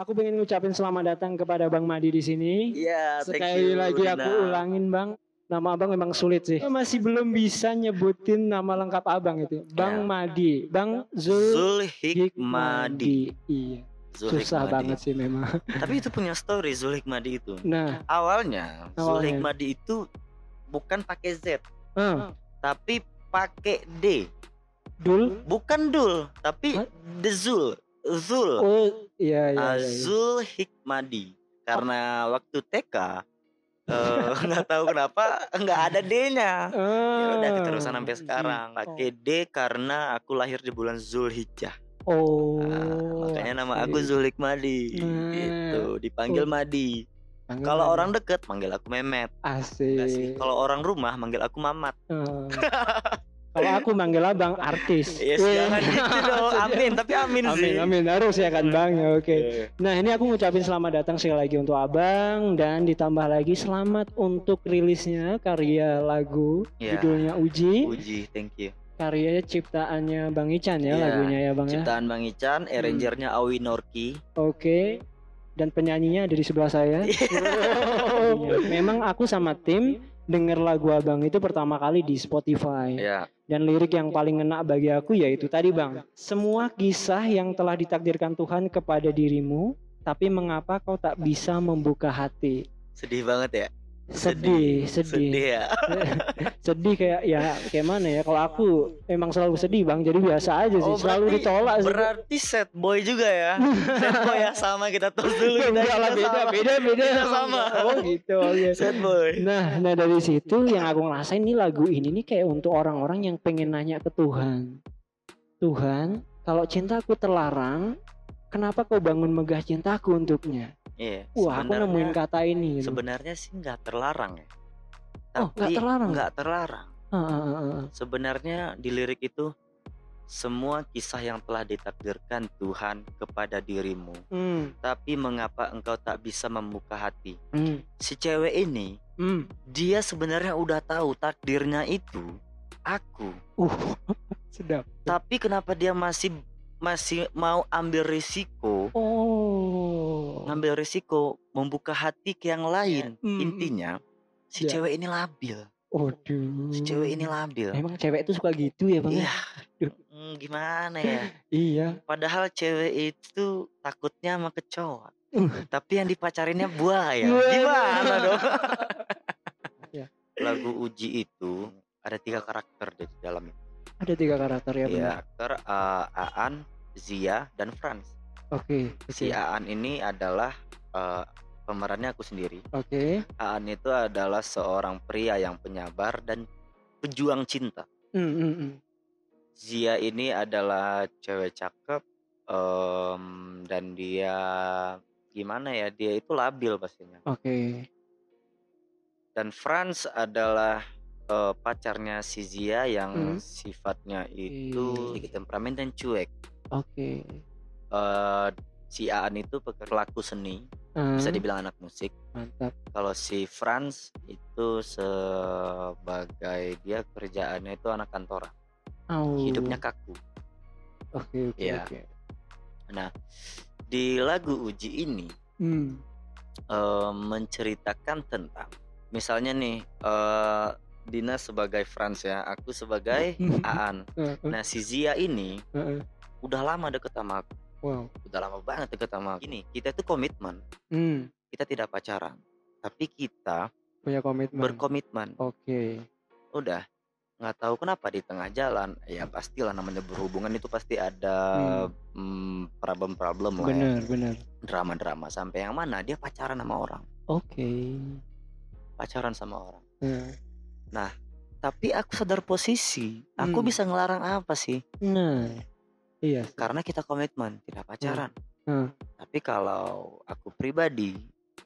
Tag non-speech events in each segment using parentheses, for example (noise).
Aku pengen ngucapin selamat datang kepada Bang Madi di sini. Iya, Sekali you, lagi aku Rina. ulangin Bang, nama Abang memang sulit sih. Aku masih belum bisa nyebutin nama lengkap Abang itu. Bang Ya. Madi, Bang Zul Zulhikmadi. Iya, susah Zulhikmadi. banget sih memang. (laughs) Tapi itu punya story Zulhikmadi itu. Nah, Awalnya, Awalnya. Zulhikmadi itu bukan pakai Z, eh, tapi pakai D. Dul, Bukan Dul, tapi Hah? The Zul. Zul. oh iya iya. iya, Ah, iya. Zulhikmadi. Karena waktu TK eh, (laughs) nggak tahu kenapa nggak ada D-nya. Ya udah keterusan sampai sekarang. Pakai D karena aku lahir di bulan Zulhijjah. Oh, Ah, makanya nama aku Zulikmadi. Nah. Gitu, dipanggil Oh. Madi. Kalau orang deket manggil aku Memet. Asik. Kalau orang rumah manggil aku Mamat. Eh, (laughs) Kalau aku manggil abang artis. Yes, Eh. jangan gitu dong. (laughs) Amin, tapi amin, sih. Amin, amin harus ya kan bang. Ya, Oke. Iya. Nah ini aku ngucapin selamat datang sekali lagi untuk abang dan ditambah lagi selamat untuk rilisnya karya lagu Ya. judulnya Uji. Uji, thank you. Karyanya ciptaannya Bang Ican ya Iya, lagunya ya bang ya. Ciptaan Bang Ican, arrangernya Awi Norki. Oke. Dan penyanyinya ada di sebelah saya. Iya. (laughs) Memang aku sama tim denger lagu abang itu pertama kali di Spotify. Ya, Dan lirik yang paling ngena bagi aku yaitu tadi bang Semua kisah yang telah ditakdirkan Tuhan kepada dirimu Tapi mengapa kau tak bisa membuka hati sedih banget ya. Sedih, sedih, Sedih ya. (laughs) sedih kayak ya kayak mana ya Kalau aku emang selalu sedih bang jadi biasa aja sih Oh, Selalu berarti- ditolak sih Berarti sad boy juga ya. sad boy ya sama kita terus dulu kita. Enggak lah kita beda, sama. beda, beda Kita sama. Oh gitu oke. Sad boy. Nah, nah dari situ yang aku ngerasain nih lagu ini nih kayak untuk orang-orang yang pengen nanya ke Tuhan. Tuhan, kalau cintaku terlarang, kenapa kau bangun megah cintaku untuknya? Iya. Wah, aku nemuin kata ini. gitu. Sebenarnya sih nggak terlarang ya. Oh, nggak Tapi terlarang? nggak terlarang. Ah, ah, ah. Sebenarnya di lirik itu semua kisah yang telah ditakdirkan Tuhan kepada dirimu. Hmm, Tapi mengapa engkau tak bisa membuka hati? hmm, Si cewek ini hmm. dia sebenarnya udah tahu takdirnya itu aku. Uh, (laughs) sedap. Tapi kenapa dia masih masih mau ambil risiko? Oh. Ngambil risiko membuka hati ke yang lain. Hmm, hmm. Intinya si Ya. cewek ini labil. Waduh. Si cewek ini labil. Emang cewek itu suka gitu ya, Bang? ya? Iya. Hmm, gimana ya? (laughs) Iya. Padahal cewek itu takutnya sama kecoa. Uh. Tapi yang dipacarinnya (laughs) buaya. Gimana dong? (laughs) Ya. Lagu Uji itu ada tiga karakter di dalam itu. Ada tiga karakter ya, Iya, benar. karakter uh, Aan, Zia, dan Franz. Oke, Si oke. Aan ini adalah uh, pemerannya aku sendiri. Oke. Aan itu adalah seorang pria yang penyabar dan pejuang cinta. Hmm, hmm. Zia ini adalah cewek cakep em, dan dia gimana ya dia itu labil pastinya Oke. dan Franz adalah eh, pacarnya si Zia yang Hmm. sifatnya itu sedikit temperamen dan cuek Oke. Eh, si Aan itu pelaku seni Ah, bisa dibilang anak musik mantap. kalau si Franz itu sebagai dia kerjaannya itu anak kantoran Au. hidupnya kaku Oke, oke, Iya. oke. nah di lagu Uji ini Hmm. eh, menceritakan tentang misalnya nih eh Dina sebagai Franz ya aku sebagai Aan (laughs) Eh, eh, nah si Zia ini udah lama deket sama aku Wow. udah lama banget deket sama aku ini kita itu komitmen Hmm. kita tidak pacaran tapi kita Punya komitmen. berkomitmen Oke. udah nggak tahu kenapa di tengah jalan ya pastilah namanya berhubungan itu pasti ada mm, problem-problem lah ya Benar, benar. drama-drama sampai yang mana dia pacaran sama orang Oke. pacaran sama orang Nah, tapi aku sadar posisi aku Hmm. bisa ngelarang apa sih nah. Iya. sih. karena kita komitmen tidak pacaran Hmm. tapi kalau aku pribadi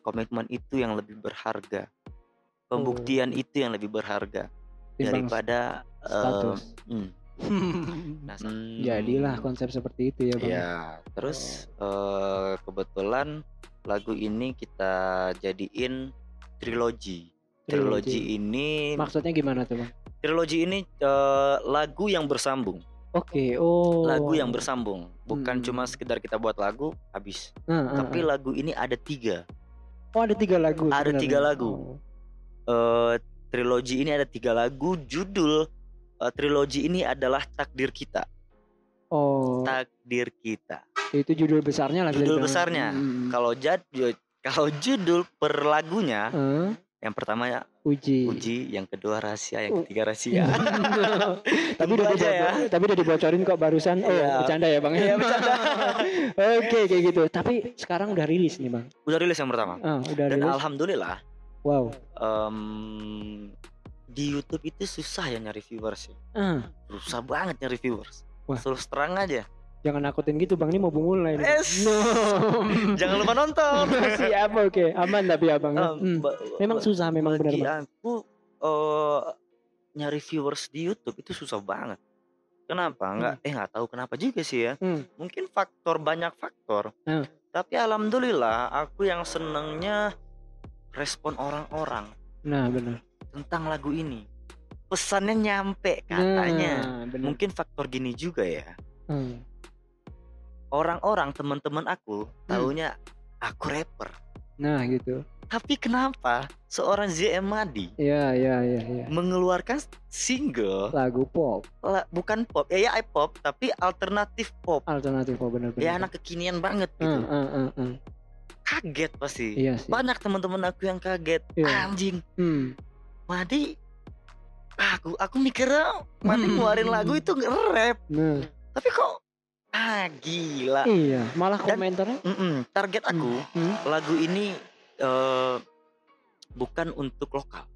komitmen itu yang lebih berharga pembuktian itu yang lebih berharga Oh. Timbang daripada status. eh, hmm, (laughs) nah, hmm, Jadilah konsep seperti itu ya, Bang. ya terus eh, kebetulan lagu ini kita jadiin trilogi trilogi ini Maksudnya gimana tuh, Bang? trilogi ini eh, lagu yang bersambung Oke, oh. lagu yang bersambung bukan Hmm. cuma sekedar kita buat lagu habis ah, tapi ah. lagu ini ada tiga Oh ada tiga lagu. Ada sebenarnya. tiga lagu. Oh. eh trilogi ini ada tiga lagu judul eh, trilogi ini adalah takdir kita Oh, takdir kita itu judul besarnya lah. Judul besarnya. Hmm. kalau jad (laughs) kalau judul per lagunya Ah, yang pertama ya uji. uji yang kedua rahasia yang Oh. ketiga rahasia (laughs) tapi udah aja ya. tapi udah dibocorin kok barusan. Oh, Iya. bercanda ya, Bang. Iya, bercanda. (laughs) Oke, kayak gitu. Tapi sekarang udah rilis nih, Bang. udah rilis yang pertama Ah, udah dan rilis. alhamdulillah Wow. em, di YouTube itu susah ya nyari viewers ya. Ah, susah banget nyari viewers Wah. terus terang aja jangan nakutin gitu, Bang. Ini mau mulai nih. Es. No. (laughs) jangan lupa nonton (laughs) Siap, oke. Aman tapi ya, Bang. Em, Hmm. Memang susah, memang benar, Bang. aku eh, nyari viewers di YouTube itu susah banget kenapa nggak eh nggak tahu kenapa juga sih ya Hmm. mungkin faktor banyak faktor Hmm. tapi alhamdulillah aku yang senengnya respon orang-orang Nah, benar. tentang lagu ini pesannya nyampe katanya Nah, mungkin faktor gini juga ya Hmm. Orang-orang teman-teman aku Hmm. taunya aku rapper Nah, gitu. tapi kenapa seorang ZM Madi Iya, iya, iya, iya. mengeluarkan single Lagu pop, la- bukan pop ya ya pop tapi alternatif pop alternatif pop benar-benar. ya anak kekinian banget gitu Hmm, hmm, hmm, hmm. kaget pasti Iya sih. banyak teman-teman aku yang kaget Iya. anjing Hmm. Madi aku aku mikirnya Madi Hmm. ngeluarin lagu itu nge-rap Nah, tapi kok ah gila iya, malah Dan- komentarnya Mm-mm, target aku hmm, lagu ini eh, bukan untuk lokal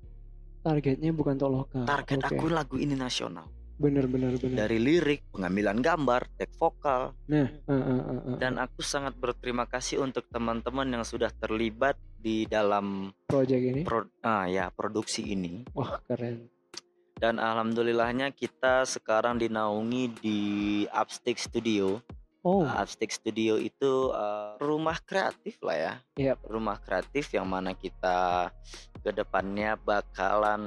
targetnya bukan untuk lokal. target Oke. aku lagu ini nasional bener bener bener. dari lirik pengambilan gambar take vokal Nah, ah, ah, ah, ah. dan aku sangat berterima kasih untuk teman-teman yang sudah terlibat di dalam project ini, pro, ah ya produksi ini wah keren. Dan alhamdulillahnya kita sekarang dinaungi di Upstick Studio. Oh, Upstick Studio itu eh, rumah kreatif lah ya. Yap. Rumah kreatif yang mana kita ke depannya bakalan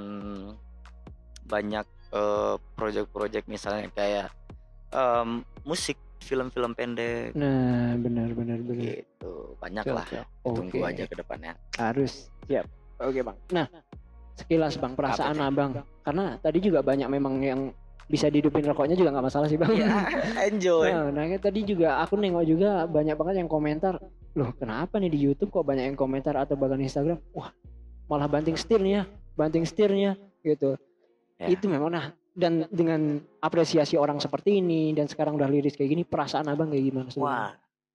banyak eh, project-project misalnya kayak em, musik, film-film pendek nah benar benar gitu. Banyak lah. oke. Tunggu aja ke depannya. Harus siap. Oke bang. Nah, sekilas bang perasaan Apa abang, karena tadi juga banyak memang yang bisa dihidupin rokoknya juga nggak masalah sih bang. Ya, (laughs) enjoy. Nah, nah, tadi juga aku nengok juga banyak banget yang komentar. Loh, kenapa nih di YouTube kok banyak yang komentar atau bahkan Instagram? Wah, malah banting setirnya, banting setirnya gitu. Ya. Itu memang nah dan dengan apresiasi orang seperti ini dan sekarang udah liris kayak gini, perasaan abang kayak gimana sebenarnya? Wah,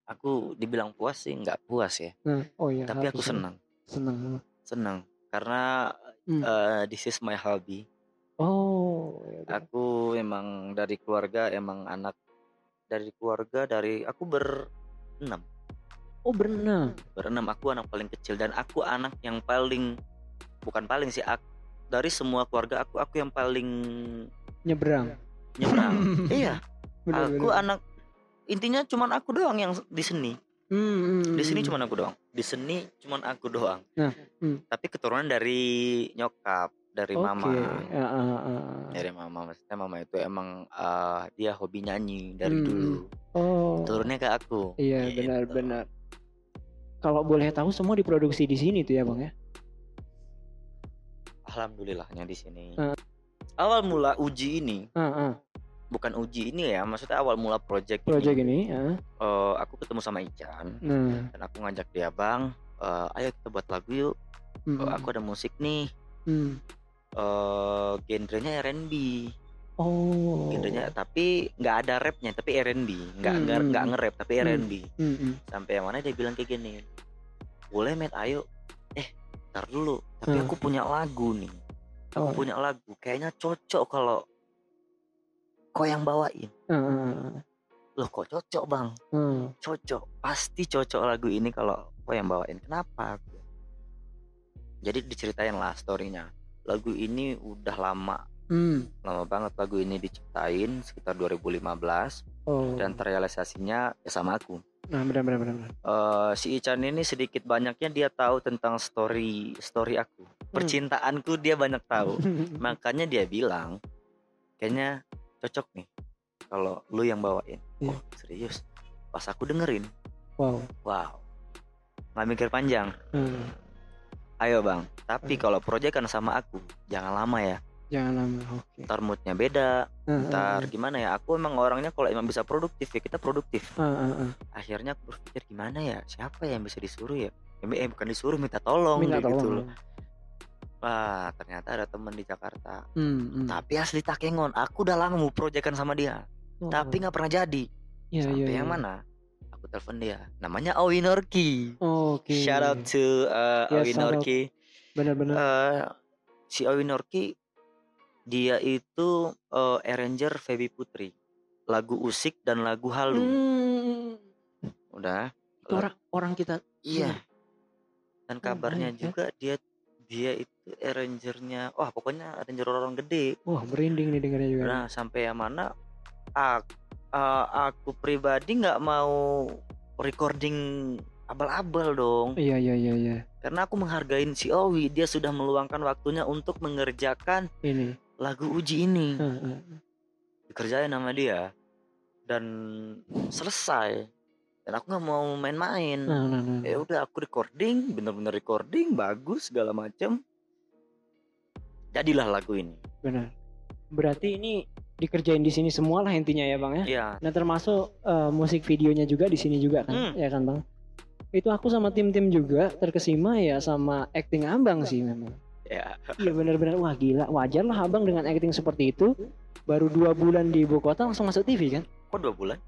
aku dibilang puas sih nggak puas ya. Nah, oh iya. Tapi aku senang. Senang. senang karena Hmm. eh, this is my hobby Oh, ya aku emang dari keluarga emang anak dari keluarga dari aku berenam oh berenang. berenam aku anak paling kecil dan aku anak yang paling bukan paling sih aku, dari semua keluarga aku aku yang paling Nyebrang. nyebrang (laughs) iya Bener, aku bener. anak intinya cuman aku doang yang di seni Hmm, hmm, di sini hmm. cuman aku doang di seni cuman aku doang Nah, hmm. tapi keturunan dari nyokap dari Oke. mama Ah, ah, ah. dari mama maksudnya mama itu emang eh, dia hobi nyanyi dari Hmm, dulu Oh. turunnya ke aku Iya Gitu. benar-benar. Kalau boleh tahu semua diproduksi di sini tuh ya bang ya? alhamdulillahnya di sini Ah. awal mula uji ini Ah, ah. Bukan uji ini ya maksudnya awal mula project, Project ini, ini. ah. eh, aku ketemu sama Ican Nah, dan aku ngajak dia bang eh, ayo kita buat lagu yuk hmm, Eh, aku ada musik nih hmm. eh genrenya R&B Oh. genrenya tapi nggak ada rapnya tapi R&B nggak nggak hmm, nggak nge-rap tapi Hmm. R&B Hmm, hmm. sampai yang mana dia bilang kayak gini boleh met ayo eh ntar dulu tapi Hmm. aku punya lagu nih aku Oh. punya lagu kayaknya cocok kalau kau yang bawain. Ah. loh kok cocok bang? Hmm. cocok. Pasti cocok lagu ini kalau kau yang bawain. Kenapa? Jadi diceritain lah storynya. Lagu ini udah lama. Hmm. lama banget lagu ini diciptain sekitar 2015 Oh. dan terrealisasinya ya sama aku. Nah, benar benar benar. Eh, si Ican ini sedikit banyaknya dia tahu tentang story story aku. Percintaanku dia banyak tahu. (laughs) Makanya dia bilang kayaknya cocok nih kalau lu yang bawain. Iya. oh serius? Pas aku dengerin wow. wow. Nggak mikir panjang. Hmm, ayo bang. Tapi Hmm. kalau proyekan sama aku jangan lama ya. Jangan lama oke. Ntar moodnya beda. Hmm, ntar gimana ya? Aku emang orangnya kalau emang bisa produktif ya kita produktif. Hmm, akhirnya aku berpikir gimana ya? Siapa yang bisa disuruh ya? Eh, bukan disuruh minta tolong minta gitu tolong. loh. Wah ternyata ada temen di Jakarta. Hmm, hmm. tapi asli Takengon aku udah lama mau proyekan sama dia. Oh, tapi nggak pernah jadi. Iya, sampai iya, yang iya. mana? Aku telepon dia. Namanya Awi Norki. Oke. Shout out to uh, Ya, Awi shout out. Norki benar-benar Eh, si Awi Norki dia itu eh, arranger Feby Putri. Lagu Usik dan lagu Halu. Hmm, udah. Itu orang orang kita iya. dan Oh, kabarnya baik ya. juga dia dia itu arrangernya wah pokoknya arranger orang gede. Wah merinding nih dengarnya juga. Nah sampai yang mana aku, aku pribadi nggak mau recording abal-abal dong. Iya iya iya iya. Karena aku menghargai si Owi dia sudah meluangkan waktunya untuk mengerjakan ini. lagu uji ini. Hmm, hmm. dikerjain sama dia dan selesai dan aku nggak mau main-main. Nah nah nah. Ya udah aku recording bener-bener recording bagus segala macem. Jadilah lagu ini. Benar. Berarti ini dikerjain di sini semua lah intinya ya bang ya? Ya nah termasuk eh, musik videonya juga di sini juga kan? Hmm. ya kan bang? Itu aku sama tim-tim juga terkesima ya sama acting abang sih memang. Ya iya benar-benar wah gila. Wajar lah abang dengan acting seperti itu. Baru dua bulan di ibu kota langsung masuk TV kan? Kok dua bulan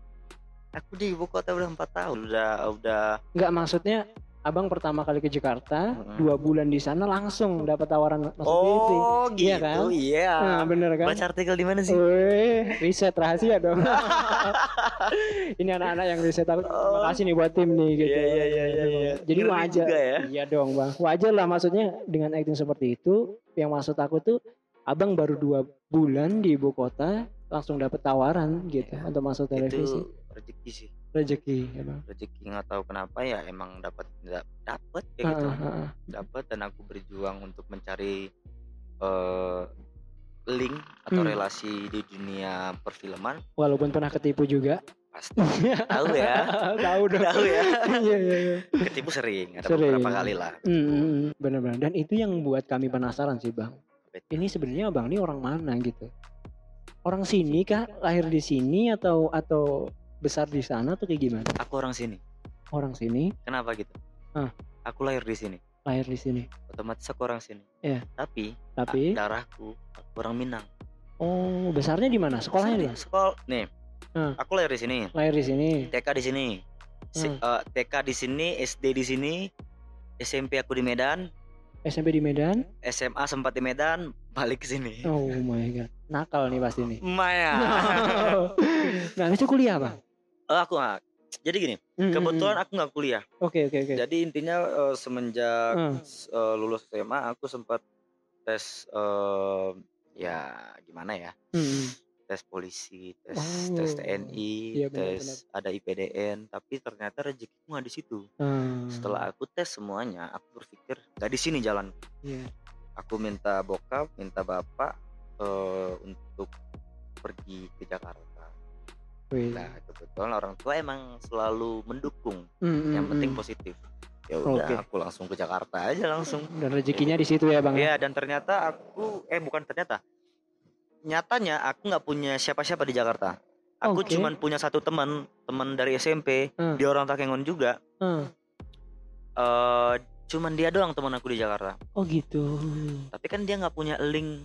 aku di ibu kota udah empat tahun udah udah nggak maksudnya abang pertama kali ke Jakarta Mm-mm. dua bulan di sana langsung dapat tawaran masuk TV oh gitu Iya kan? iya nah bener kan baca artikel di mana sih Wih, riset rahasia dong. (laughs) Ini anak-anak yang riset aku. Terima kasih nih buat tim nih gitu. Iya, iya, iya, iya, iya. Jadi Ngeri wajar. juga ya. Iya dong bang. Wajar lah maksudnya dengan acting seperti itu. Yang maksud aku tuh, abang baru dua bulan di ibu kota langsung dapat tawaran gitu Iya. untuk masuk televisi. itu rezeki sih Rezeki bang. rezeki nggak tahu kenapa ya emang dapat dapat kayak Ah, gitu dapat dan aku berjuang untuk mencari eh link atau Hmm. relasi di dunia perfilman Walaupun pernah ketipu juga. pasti tahu ya (laughs) Tahu dong. tahu ya Iya iya iya. ketipu sering ada Sering. beberapa kali lah Hmm, hmm, hmm. benar-benar. Dan itu yang buat kami penasaran sih bang. Betul. Ini sebenarnya abang ini orang mana gitu? Orang sini kah? Lahir di sini atau atau besar di sana atau kayak gimana? aku orang sini Orang sini, kenapa gitu Ah. aku lahir di sini lahir di sini. otomatis aku orang sini Iya. tapi Tapi, a- darahku orang Minang oh besarnya di mana? Sekolahnya di sekolah nih Ah. aku lahir di sini Lahir di sini. TK di sini Si- eh, TK di sini SD di sini SMP aku di Medan SMP di Medan. SMA sempat di Medan balik ke sini Oh my god, nakal nih pasti nih. Maya (laughs) nah, itu kuliah bang. Eh, aku nggak jadi gini Hmm, hmm, kebetulan hmm. aku nggak kuliah Oke oke oke. jadi intinya eh, semenjak s- eh, lulus SMA aku sempat tes eh, ya gimana ya Hmm, hmm. tes polisi tes Oh. tes TNI Iya, benar, tes ada IPDN tapi ternyata rezekiku nggak di situ Hmm. setelah aku tes semuanya aku berpikir nggak di sini jalan Iya. aku minta bokap minta bapak eh, untuk pergi ke Jakarta Wih. nah kebetulan orang tua emang selalu mendukung hmm, yang penting hmm. positif ya udah Oke. aku langsung ke Jakarta aja langsung Dan rezekinya di situ ya bang. ya? ya dan ternyata aku eh bukan ternyata nyatanya aku nggak punya siapa-siapa di Jakarta aku Oke. cuman punya satu teman teman dari SMP Hmm. dia orang Takengon juga Hmm. eh cuman dia doang teman aku di Jakarta Oh gitu. tapi kan dia nggak punya link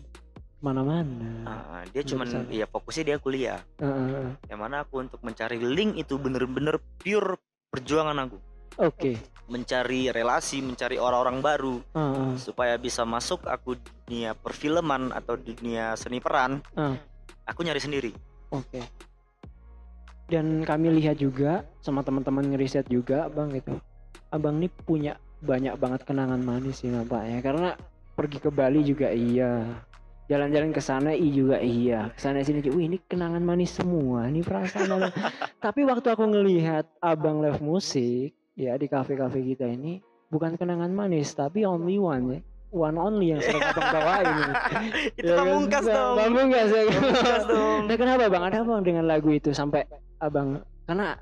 Mana-mana. Ah, dia cuman ya fokusnya dia kuliah Ah, ah, ah. yang mana aku untuk mencari link itu bener-bener pure perjuangan aku Oke. mencari relasi mencari orang-orang baru Ah, ah. supaya bisa masuk aku dunia perfilman atau dunia seni peran Ah. aku nyari sendiri Oke. Dan kami lihat juga sama teman-teman ngeriset juga, Bang gitu. Abang ini punya banyak banget kenangan manis sih nampaknya karena pergi ke Bali juga iya. Jalan-jalan ke sana i juga iya. Ke sana sini juga, wih ini kenangan manis semua. Ini perasaan abang." (laughs) Tapi waktu aku ngelihat Abang live musik ya di kafe-kafe kita ini bukan kenangan manis tapi only one ya. one only yang sering abang bawain (laughs) itu ya, pamungkas kan? dong pamungkas ya pamungkas dong nah kenapa bang ada bang dengan lagu itu sampai abang karena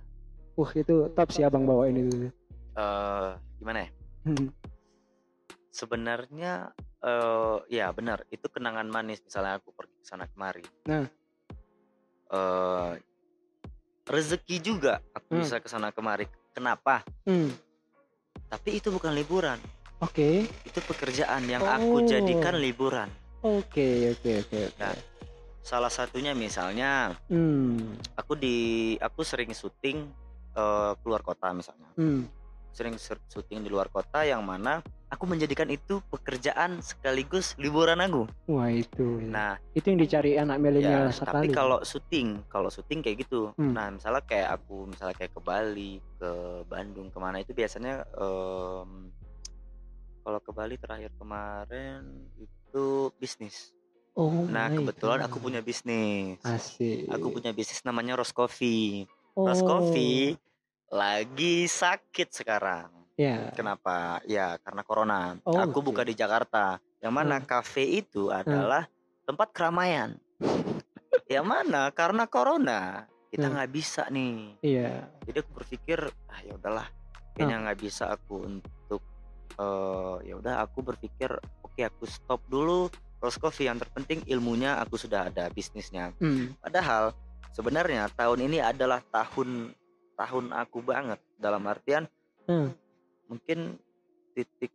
uh itu top sih abang bawain itu uh, gimana ya hmm. sebenarnya uh, ya benar itu kenangan manis misalnya aku pergi ke sana kemari nah uh, rezeki juga aku hmm. bisa ke sana kemari kenapa hmm. tapi itu bukan liburan Oke. Okay. Itu pekerjaan yang oh. aku jadikan liburan. Oke, okay, oke, okay, oke. Okay, nah, salah satunya misalnya, hmm. aku di, aku sering syuting uh, keluar kota misalnya. Hmm. Sering syuting di luar kota yang mana aku menjadikan itu pekerjaan sekaligus liburan aku. Wah itu. Ya. Nah itu yang dicari anak milenial ya, sekali. Tapi kalau syuting, kalau syuting kayak gitu. Hmm. Nah misalnya kayak aku, misalnya kayak ke Bali, ke Bandung, ke mana itu biasanya um, kalau ke Bali terakhir kemarin itu bisnis. Oh nah kebetulan God. aku punya bisnis. Asik. Aku punya bisnis namanya Rose Coffee. Oh. Rose Coffee lagi sakit sekarang. Ya. Kenapa? Ya karena corona. Oh, aku okay. buka di Jakarta. Yang mana hmm. kafe itu hmm. adalah hmm. tempat keramaian. yang mana karena corona kita hmm. nggak hmm. bisa nih. Iya. Jadi aku berpikir ah ya udahlah kayaknya hmm. nggak hmm. bisa aku untuk uh, ya udah aku berpikir oke okay, aku stop dulu Rose Coffee yang terpenting ilmunya aku sudah ada bisnisnya hmm. padahal sebenarnya tahun ini adalah tahun tahun aku banget dalam artian hmm. mungkin titik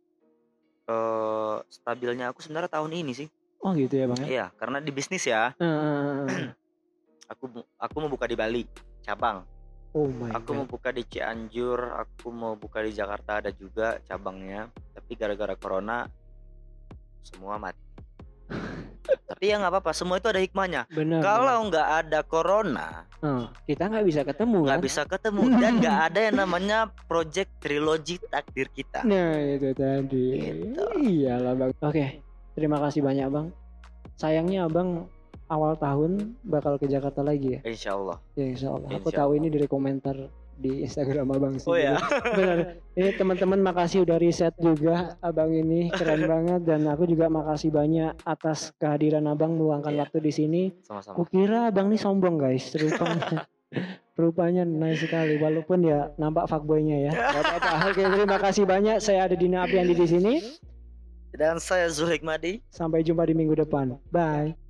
uh, stabilnya aku sebenarnya tahun ini sih oh gitu ya bang ya? iya karena di bisnis ya hmm. (clears throat) aku aku mau buka di Bali cabang Oh my aku God. mau buka di Cianjur, aku mau buka di Jakarta ada juga cabangnya. Tapi gara-gara corona semua mati. Tapi ya nggak apa-apa, semua itu ada hikmahnya. Bener, Kalau nggak ada corona, hmm, kita nggak bisa ketemu. Nggak kan? bisa (laughs) ketemu dan nggak ada yang namanya project trilogi takdir kita. Nah itu tadi. Gitu. Iyalah bang. Oke, terima kasih banyak bang. Sayangnya abang awal tahun bakal ke Jakarta lagi ya? Insya Allah. Ya insya Allah. Insya Aku tahu Allah. ini dari komentar di Instagram abang sih. Oh ya. Benar. Ini teman-teman makasih udah riset juga abang ini keren (laughs) banget dan aku juga makasih banyak atas kehadiran abang meluangkan yeah. waktu di sini. Sama-sama. Kukira abang ini sombong guys, rupanya. (laughs) rupanya nice sekali walaupun ya nampak fuckboynya ya. (laughs) apa Oke, terima kasih banyak. Saya ada Dina Apriandi di sini. Dan saya Zuhik Madi. Sampai jumpa di minggu depan. Bye.